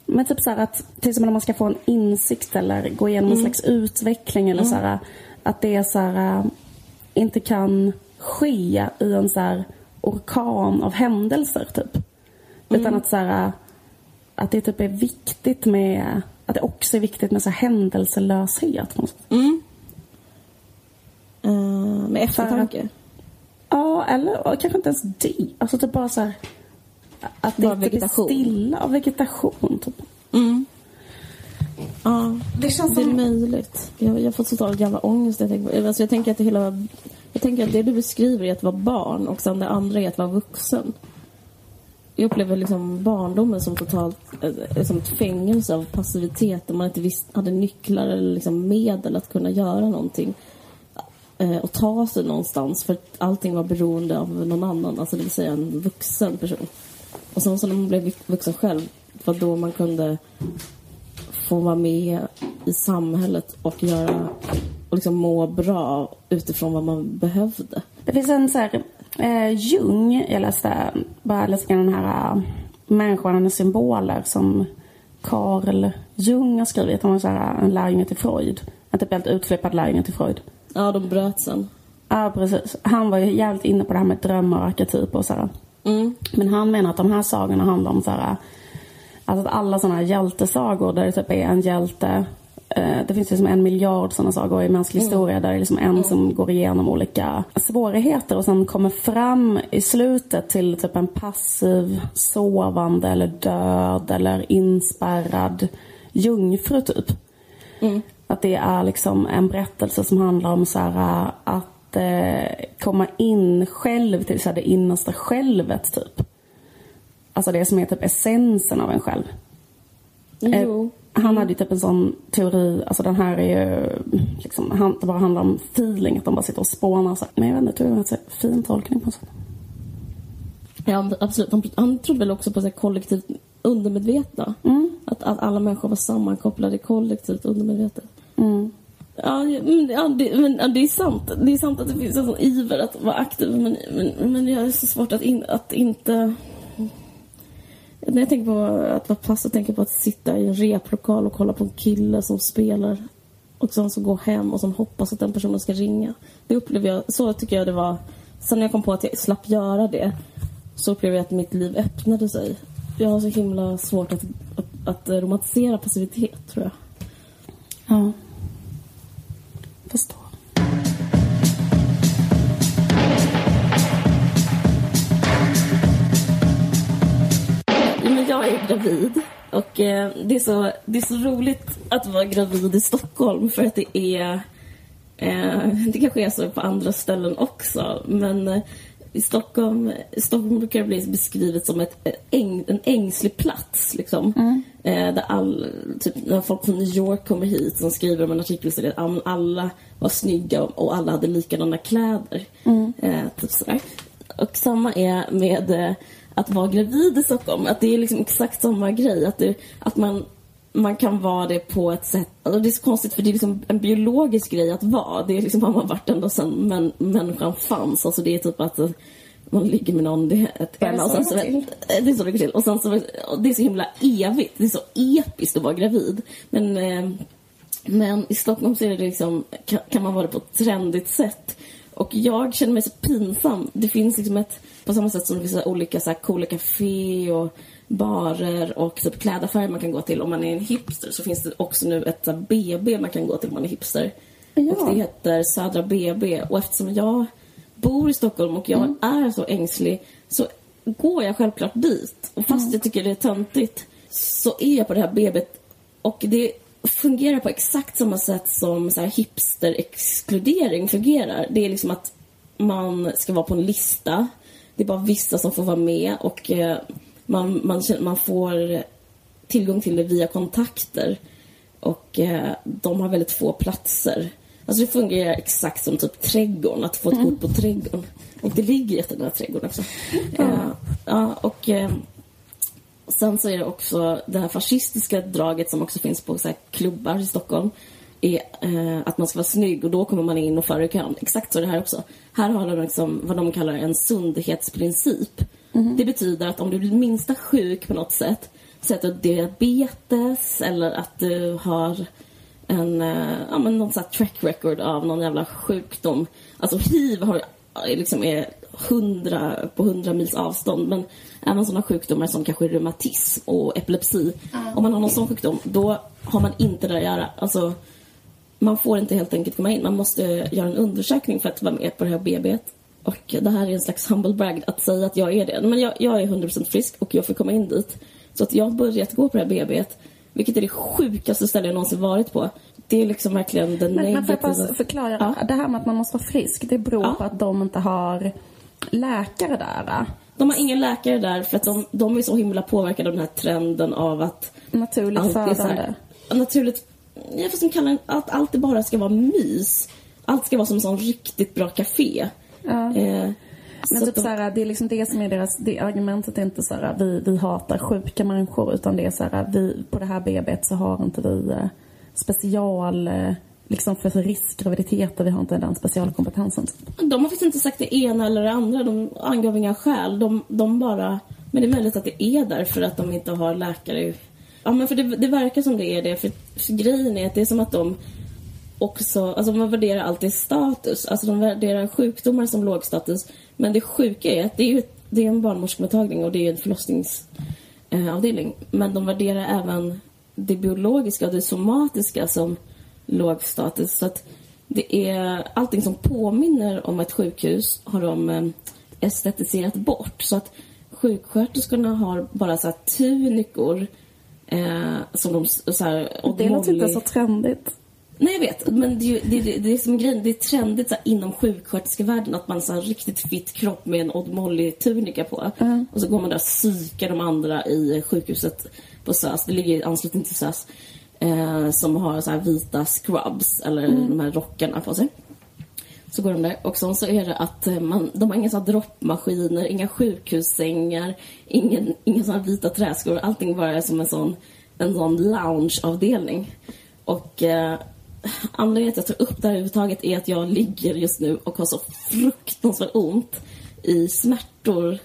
Men typ så här att till exempel när man ska få en insikt eller gå igenom en slags utveckling eller så här, att det så här, inte kan ske i en så här orkan av händelser typ. Utan att så här, att det typ är viktigt med att det också är viktigt med så här händelselöshet. på något sätt. Eh, med eftertanke. Ja, eller kanske inte ens det. Alltså typ bara så här, att det Bara inte blir vegetation. stilla av vegetation. Typ. Ja, Det känns det är möjligt. Jag, jag får total jävla ångest. Jag tänker, alltså jag, tänker att det hela, jag tänker att det du beskriver är att vara barn och sen det andra är att vara vuxen. Jag upplever liksom barndomen som totalt eh, som ett fängelse av passivitet där man inte visst, hade nycklar eller liksom medel att kunna göra någonting eh, och ta sig någonstans för att allting var beroende av någon annan, alltså det vill säga en vuxen person. Och sen så när man blev vuxen själv, var då man kunde få vara med i samhället och göra och liksom må bra utifrån vad man behövde. Det finns en så här, eh, Jung, jag läste bara grann den här äh, Människan och symboler som Carl Jung har skrivit. Han var så här, en lärjunge till Freud. En typ helt utflippad lärjunge till Freud. Ja, de bröt sen. Ja, precis. Han var ju jävligt inne på det här med drömmar och arketyper och sådär. Men han menar att de här sagorna handlar om så här, alltså att alla sådana här hjältesagor där det typ är en hjälte eh, det finns liksom en miljard sådana sagor i mänsklig historia där det är liksom en som går igenom olika svårigheter och sen kommer fram i slutet till typ en passiv, sovande eller död eller inspärrad jungfru typ. Att det är liksom en berättelse som handlar om så här, att eh, komma in själv till så här, det innersta självet typ. Alltså det som är typ essensen av en själv. Eh, Jo. Han hade ju typ en sån teori, alltså den här är ju liksom, han, det bara handlar om feeling, att de bara sitter och spånar så här. Men jag vet inte, jag tror det var en fin tolkning på något sätt. Ja, absolut. Han, han trodde väl också på så här kollektivt undermedvetna. Att, att alla människor var sammankopplade kollektivt undermedvetet. Ja, men, ja, det, men ja, det är sant. Det är sant att det finns en sån iver att vara aktiv. Men, men, men jag är så svårt att, in, att inte... När jag tänker på att vara pass, jag tänker på att sitta i en replokal och kolla på en kille som spelar och sen så gå hem och sen hoppas att den personen ska ringa. Det upplever jag, så tycker jag det var. Sen när jag kom på att jag slapp göra det så upplever jag att mitt liv öppnade sig. Jag har så himla svårt att, att, att romantisera passivitet, tror jag. Ja. Förstår. Jag är gravid och eh, det, är så, det är så roligt att vara gravid i Stockholm för att det är... Eh, det kanske är så på andra ställen också men eh, i Stockholm, Stockholm brukar bli beskrivet som ett, eh, äng, en ängslig plats. Liksom. Eh, där all, typ, när folk från New York kommer hit som skriver om en artikel så är det att alla var snygga och, och alla hade likadana kläder. Eh, typ sådär. Och samma är med eh, att vara gravid i Stockholm. Att det är liksom exakt samma grej. Att, det, att man, man kan vara det på ett sätt... Och det är så konstigt för det är liksom en biologisk grej att vara. Det är liksom har man varit ända sedan män, människan fanns. Alltså det är typ att eh, man ligger med någon, det är ett och så sen det så... är så det går till. Och sen så, och det är så himla evigt. Det är så episkt att vara gravid. Men... Eh, men i Stockholm så är det liksom, kan, kan man vara det på ett trendigt sätt. Och jag känner mig så pinsam. Det finns liksom ett, på samma sätt som det finns olika så här coola café och barer och typ klädaffärer man kan gå till om man är en hipster så finns det också nu ett så här, BB man kan gå till om man är hipster. Ja. Och det heter Södra BB. Och eftersom jag bor i Stockholm och jag är så ängslig så går jag självklart dit. Och fast jag tycker det är töntigt så är jag på det här BB't och det fungerar på exakt samma sätt som så här hipster-exkludering fungerar. Det är liksom att man ska vara på en lista. Det är bara vissa som får vara med och eh, man, man, man får tillgång till det via kontakter. Och eh, de har väldigt få platser. Alltså det fungerar exakt som typ trädgården, att få ett kort på trädgården. Och det ligger jättenära trädgården också. Eh, ja, och, eh, Sen så är det också det här fascistiska draget som också finns på så här klubbar i Stockholm. Är eh, att man ska vara snygg och då kommer man in och före kön. Exakt så är det här också. Här har de liksom vad de kallar en sundhetsprincip. Det betyder att om du blir minsta sjuk på något sätt, så att du har diabetes eller att du har en, eh, ja men någon sån här track record av någon jävla sjukdom. Alltså hiv har, är liksom är hundra, på hundra mils avstånd men även sådana sjukdomar som kanske reumatism och epilepsi. Om man har någon sån sjukdom, då har man inte där att göra. Alltså, man får inte helt enkelt komma in. Man måste göra en undersökning för att vara med på det här BB. Och det här är en slags humble brag att säga att jag är det. Men jag, jag är 100% frisk och jag får komma in dit. Så att jag har börjat gå på det här BB. Vilket är det sjukaste stället jag någonsin varit på. Det är liksom verkligen den Men, men får jag negativa... bara förklara? Ja. Det här med att man måste vara frisk, det beror Ja. på att de inte har läkare där. De har ingen läkare där för att de, de är så himla påverkade av den här trenden av att Naturligt födande. naturligt, jag fast de kallar att allt bara ska vara mys. Allt ska vara som en sån riktigt bra café. Ja. Eh, Men så typ de- såhär, det är liksom det som är deras, det argumentet är inte såhär vi, vi hatar sjuka människor utan det är såhär vi, på det här BB't så har inte vi eh, special, eh, liksom för riskgraviditeter, vi har inte den specialkompetensen. typ. De har faktiskt inte sagt det ena eller det andra. De angav inga skäl. De, de bara... Men det är möjligt att det är därför att de inte har läkare. Ja, men för det, det verkar som det är det. För, för grejen är att det är som att de också... Alltså man värderar alltid status. Alltså de värderar sjukdomar som låg status. Men det sjuka är att det är ju det är en barnmorskemottagning och det är en förlossningsavdelning. Eh, men de värderar även det biologiska och det somatiska som låg status. Så att det är allting som påminner om ett sjukhus har de eh, estetiserat bort. Så att sjuksköterskorna har bara så här tunikor eh, som de så här, och Det låter inte Molly- så trendigt. Nej, jag vet. Men det, är det, det, det är som grejen. Det är trendigt så här, inom sjuksköterskevärlden att man har en riktigt fit kropp med en Odd Molly-tunika på. Och så går man där och psykar de andra i sjukhuset på SÖS. Det ligger i anslutning till SÖS. Eh, som har så här vita scrubs, eller de här rockarna på sig. Så går de där. Och sen så är det att eh, man, de har inga såna droppmaskiner, inga sjukhussängar, ingen, inga såna vita träskor. Allting bara är som en sån, en sån loungeavdelning. Och eh, anledningen till att jag tar upp det här överhuvudtaget är att jag ligger just nu och har så fruktansvärt ont i smärtor.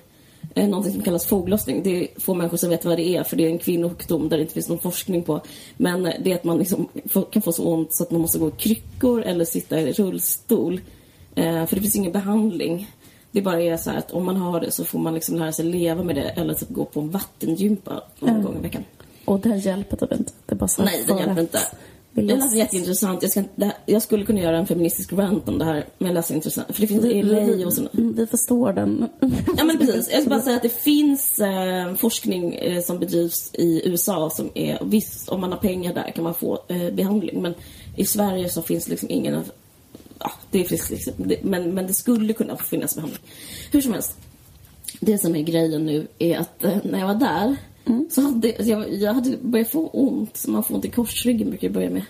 Eh, någonting som kallas foglossning. Det är få människor som vet vad det är för det är en kvinnosjukdom där det inte finns någon forskning på. Men eh, det är att man liksom får, kan få så ont så att man måste gå i kryckor eller sitta i rullstol. Eh, för det finns ingen behandling. Det bara är så att om man har det så får man liksom lära sig leva med det eller typ gå på en vattengympa någon gång i veckan. Och det hjälper typ inte. Det bara så Nej, det hjälper inte. vi Det låter jätteintressant. Jag, ska, här, jag skulle kunna göra en feministisk rant om det här, men jag läser intressant. För det finns i LA och sådana. Mm, Vi förstår den. Ja men precis. Jag ska bara säga att det finns eh, forskning eh, som bedrivs i USA som är, visst om man har pengar där kan man få eh, behandling. Men i Sverige så finns liksom ingen, ja det finns liksom, det, men, men det skulle kunna finnas behandling. Hur som helst. Det som är grejen nu är att eh, när jag var där så hade jag, jag hade börjat få ont, som man får ont i korsryggen brukar jag börja med.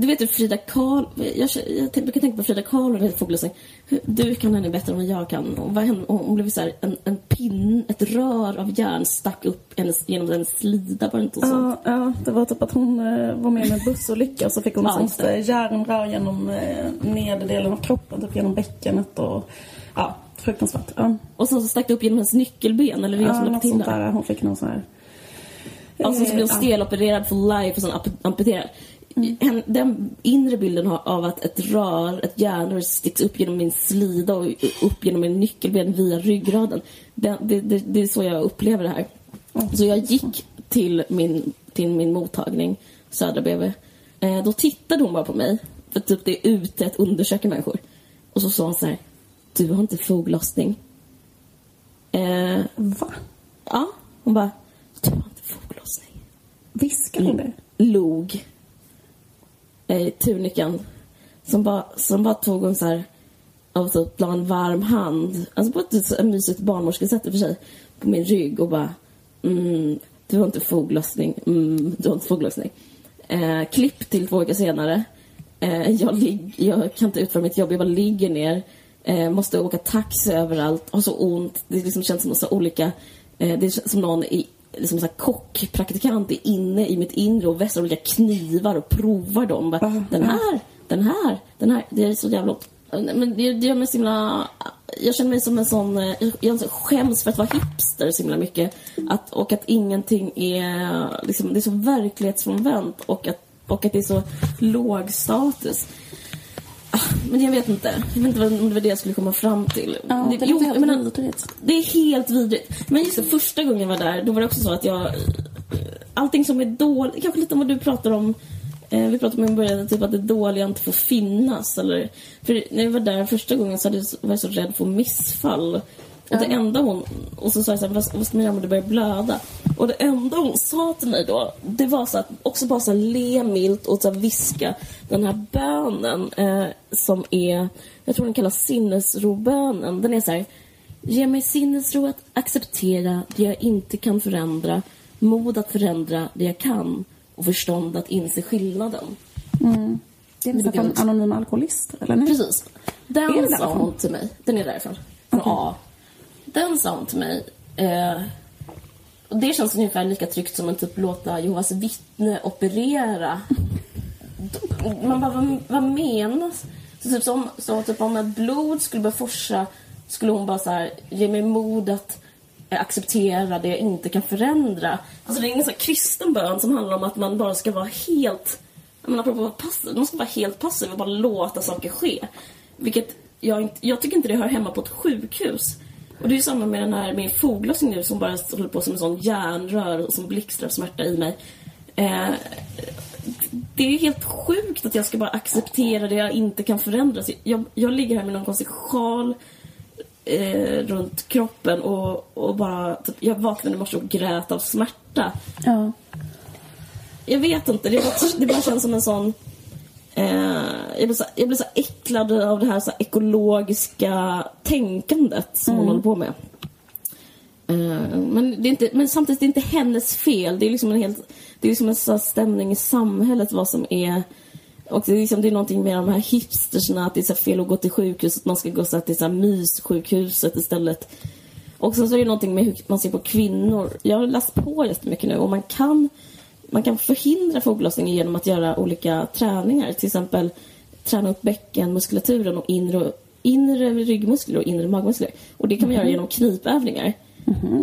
Du vet Frida Karl... Jag, jag tänk- brukar tänka på Frida Karl och fågelsäng. Du kan henne bättre än vad jag kan. Och vad hände? Hon blev så här, en, en pinn, ett rör av järn stack upp hennes, genom en slida. Var det inte? Ja, ja, det var typ att hon eh, var med i en bussolycka och så fick hon Ja, sånt eh, järnrör genom eh, nedre delen av kroppen, typ genom bäckenet och ja, fruktansvärt. Ja, Och sen så stack det upp genom hennes nyckelben. Eller det jag som ja något till sånt där. Hon fick någon sån här... Alltså så blev hon Ja. stelopererad for life och sen amp- amputerad. Hen- Den inre bilden av att ett rör, ett järnrör sticks upp genom min slida och upp genom min nyckelben via ryggraden. Det, det, det, det är så jag upplever det här. Så jag gick till min, till min mottagning, Södra BB. Eh, då tittade hon bara på mig, för typ det är ute att undersöka människor. Och så sa hon så här, du har inte foglossning. Eh, Va? ja, hon bara, du har inte foglossning Viskar hon det? log eh, tunikan. Som bara, som bara tog hon så här, och typ la en varm hand, alltså på ett mysigt barnmorskesätt i och för sig, på min rygg och bara mm, du har inte foglossning, mm, du har inte foglossning. Eh, klipp till två veckor senare. Eh, jag, lig, jag kan inte utföra mitt jobb, jag bara ligger ner. Eh, måste åka taxi överallt, har så ont. Det liksom känns som så olika, eh, det känns som någon i liksom så här kockpraktikant är inne i mitt inre och vässar olika knivar och provar dem. Bara, Den här, den här, den här. Det är så jävla men det, det gör mig så himla... Jag känner mig som en sån... eh, Jag skäms för att vara hipster så himla mycket. Att, och att ingenting är... Liksom, det är så verklighetsfrånvänt och att, och att det är så låg status. Men jag vet inte. Jag vet inte om det var det jag skulle komma fram till. Ja, det jo, låter helt jag menar, vidrigt. det är helt vidrigt. Men just det, första gången jag var där, då var det också så att jag... eh, Allting som är dåligt, kanske lite om vad du pratar om. Eh, vi pratade om i början, typ att det dåliga inte får finnas. Eller, för när jag var där första gången så var jag så rädd för missfall. Och det enda hon... Och så sa jag så här, vad, vad ska man göra om det börjar blöda? Och det enda hon sa till mig då, det var så att också bara så här le milt och så viska den här bönen eh, som är, jag tror den kallas sinnesrobönen. Den är så här, Ge mig sinnesro att acceptera det jag inte kan förändra, mod att förändra det jag kan och förstånd att inse skillnaden. Det är nästan från Anonyma Alkoholister, eller? Nej? Precis. Den sa hon till mig. Den är därifrån. Från A. Den sa hon till mig. Eh, och det känns ungefär lika tryggt som att typ låta Jehovas vittne operera. Man bara, vad, vad menas? Så, typ, som, så typ om ett blod skulle börja forsa skulle hon bara så här, ge mig mod att eh, acceptera det jag inte kan förändra. Alltså det är ingen så här kristen bön som handlar om att man bara ska vara helt jag menar, apropå passiv, man ska vara helt passiv och bara låta saker ske. Vilket jag, inte, jag tycker inte det hör hemma på ett sjukhus. Och det är samma med den här min foglossning nu som bara håller på som en sån järnrör och som blixtrar smärta i mig. Eh, det är helt sjukt att jag ska bara acceptera det jag inte kan förändra. Jag, jag ligger här med någon konstig sjal eh, runt kroppen och, och bara... Typ, jag vaknade i morse och grät av smärta. Ja. Jag vet inte, det, bara, det bara känns som en sån... Eh, jag, blir så, jag blir så äcklad av det här så ekologiska tänkandet som hon håller på med. Eh, men, det är inte, men samtidigt det är inte hennes fel. Det är liksom en helt... Det är liksom en sån här stämning i samhället vad som är... Och det är, liksom, det är någonting med de här hipstersna att det är så här fel att gå till sjukhuset. Man ska gå så här till så här myssjukhuset istället. Och sen så är det någonting med hur man ser på kvinnor. Jag har läst på jättemycket nu och man kan, man kan förhindra foglossning genom att göra olika träningar. Till exempel träna upp bäckenmuskulaturen och inre, inre ryggmuskler och inre magmuskler. Och det kan man göra genom knipövningar.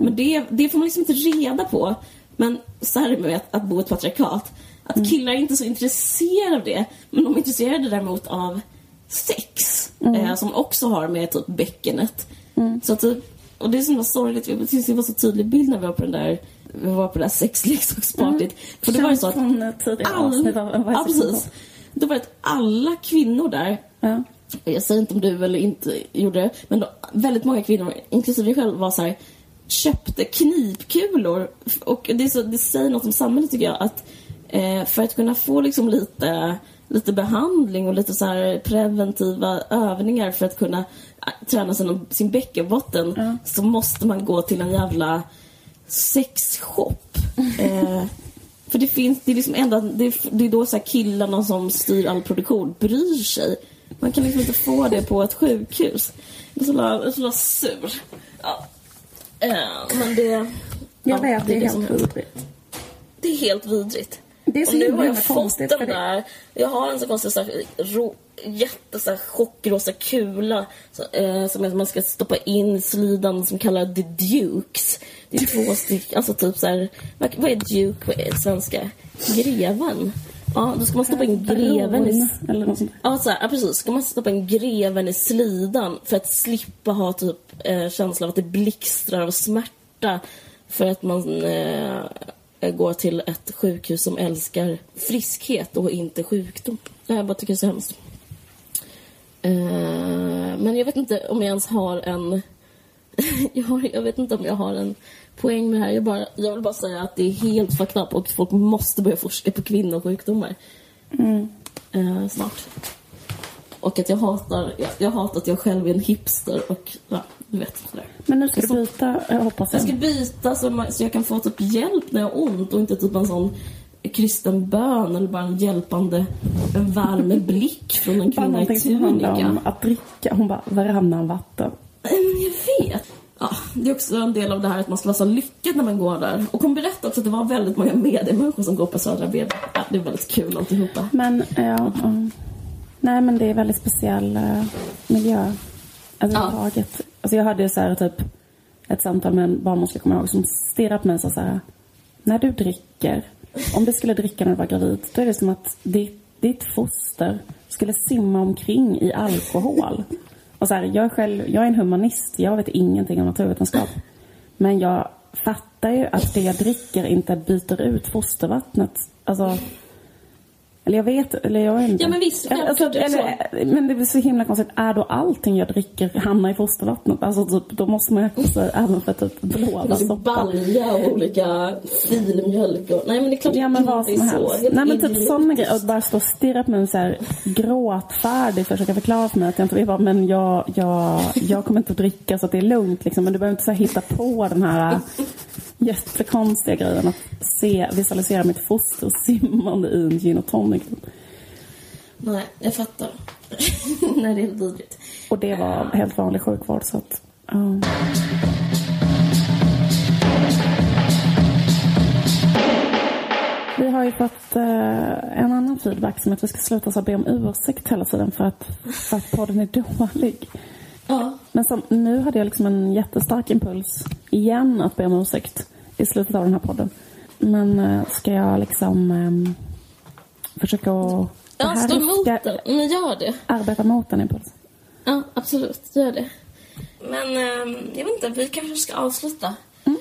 Men det, det får man liksom inte reda på. Men så här är det med att, att bo i ett patriarkat. Att killar är inte så intresserade av det. Men de är intresserade däremot av sex. Eh, som också har med typ bäckenet. Så att, typ- och det är så himla sorgligt. Jag tyckte det var så tydlig bild när vi var på den där vi var på det där sexleksakspartyt. För då var det så att Från tidigare avsnitt av ja, precis. Då var det att alla kvinnor där Ja. jag säger inte om du eller inte gjorde det, men då, väldigt många kvinnor, inklusive dig själv, var så här, köpte knipkulor. Och det, så, det säger något om samhället tycker jag, att eh, för att kunna få liksom lite, lite behandling och lite så här preventiva övningar för att kunna eh, träna sin, sin bäckenbotten så måste man gå till en jävla sexshop. Eh, för det finns, det är liksom enda, det är, det är då så killarna som styr all produktion bryr sig. Man kan liksom inte få det på ett sjukhus. Jag är så jävla- är så sur. Ja. Eh, men det... Jag ja, vet, det är liksom- helt vidrigt. det är helt vidrigt. Det är så och nu har jag fått den det- där... Jag har en så konstig så här, ro, jätte så här, chockrosa kula så, eh, som man ska stoppa in i slidan som kallar The Dukes. Det är två stycken, alltså typ så här, vad, är Duke på svenska? Greven? Ja, då ska man stoppa in greven i... Eller något sånt. Ja, så här, ja, precis. Ska man stoppa in greven i slidan för att slippa ha typ eh, känslan av att det blixtrar av smärta för att man eh, går till ett sjukhus som älskar friskhet och inte sjukdom. Jag bara tycker det är så hemskt. Eh, men jag vet inte om jag ens har en... jag, har, jag vet inte om jag har en poäng med det här. Jag, bara, jag vill bara säga att det är helt fucked up och folk måste börja forska på kvinnosjukdomar. Eh, snart. Och att jag hatar, jag, jag hatar att jag själv är en hipster och ja, du vet sådär. Men nu ska du byta, jag hoppas Jag ska jag. byta så, man, så jag kan få typ hjälp när jag har ont och inte typ en sån kristen bön eller bara en hjälpande, en varm blick från en kvinna i tunika. om att dricka. Hon bara, varannan vatten. Men jag vet. ja, det är också en del av det här att man ska vara så lyckad när man går där. Och hon berättade också att det var väldigt många mediemänniskor som går på Södra BB. Ja, det är väldigt kul alltihopa. Men, ja. Nej, men det är väldigt speciell uh, miljö. Överhuvudtaget. Ja. Alltså jag hade så här typ ett samtal med en barnmorska, kommer jag ihåg, som stirrade på mig och sa så här. När du dricker, om du skulle dricka när du var gravid, då är det som att ditt, ditt foster skulle simma omkring i alkohol. Och så här, jag, är själv, jag är en humanist, jag vet ingenting om naturvetenskap. Men jag fattar ju att det jag dricker inte byter ut fostervattnet. Alltså, eller jag vet, eller jag vet inte. Ja men visst, alltså, eller, Men det är så himla konstigt. Är då allting jag dricker hamnar i fostervattnet? Alltså typ, då måste man ju också även för typ blåbärssoppa. Balja och olika filmjölk och... Nej men det är klart ja, men vad som helst. Nej men typ sådana grejer. Och bara stå och stirra på mig så här gråtfärdig försöka förklara för mig att jag inte vet vad, men jag, jag, jag kommer inte att dricka så att det är lugnt liksom. Men du behöver inte så hitta på den här jättekonstiga grejen att se, visualisera mitt foster simmande i en gin och tonic. Nej, jag fattar. Nej, det är vidrigt. Och det var helt vanlig sjukvård så att... Uh. Vi har ju fått uh, en annan feedback som att vi ska sluta så be om ursäkt hela tiden för att, för att podden är dålig. Ja. Men som, nu hade jag liksom en jättestark impuls igen att be om ursäkt i slutet av den här podden. Men äh, ska jag liksom äh, försöka att... Ja, stå emot den. Men gör det. Arbeta mot den impulsen. Ja, absolut. Gör det. Men äh, jag vet inte, vi kanske ska avsluta. Mm.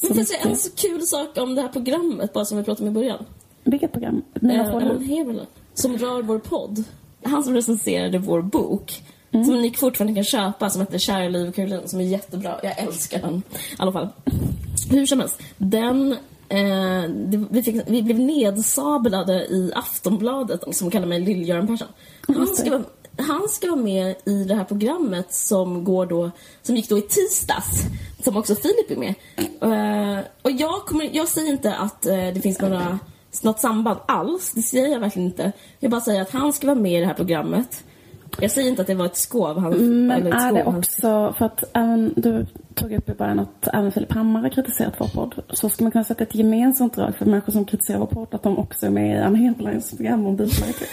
Jag får säga en så kul sak om det här programmet, bara som vi pratade om i början. Vilket program? Mina äh, Som rör vår podd. Han som recenserade vår bok Mm. Som ni fortfarande kan köpa som heter Kära liv Caroline som är jättebra. Jag älskar den. I alla fall. Hur som helst. Den eh, det, vi, fick, vi, blev nedsablade i Aftonbladet som kallar mig Lill-Göran Persson. Han ska, vara, han ska vara med i det här programmet som, går då, som gick då i tisdags. Som också Filip är med. Eh, och jag, kommer, jag säger inte att eh, det finns några, något samband alls. Det säger jag verkligen inte. Jag bara säger att han ska vara med i det här programmet. Jag säger inte att det var ett skov. Han, mm, Men är det också, för att även, du tog upp i början att även Filip Hammar har kritiserat vår podd. Så ska man kunna sätta ett gemensamt drag för människor som kritiserar vår podd att de också är med i Anna Hedbergs program om bilparitet.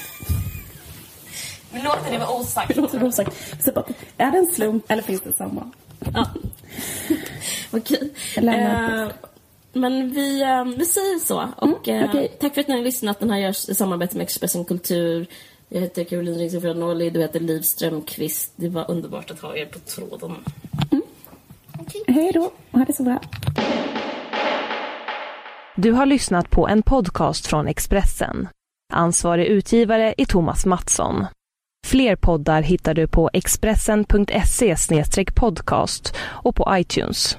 Vi låter det vara osagt. Vi låter det osagt. är det en slump eller finns det samband? Ja. Okej. Uh, men vi, uh, vi säger så. Och mm, okay. uh, tack för att ni har lyssnat. Den här görs i samarbete med Expressen Kultur. Jag heter Caroline Ringström Norli, du heter Liv Strömqvist. Det var underbart att ha er på tråden. Mm. Okay. Hej då, ha det så bra. Du har lyssnat på en podcast från Expressen. Ansvarig utgivare är Thomas Mattsson. Fler poddar hittar du på expressen.se podcast och på iTunes.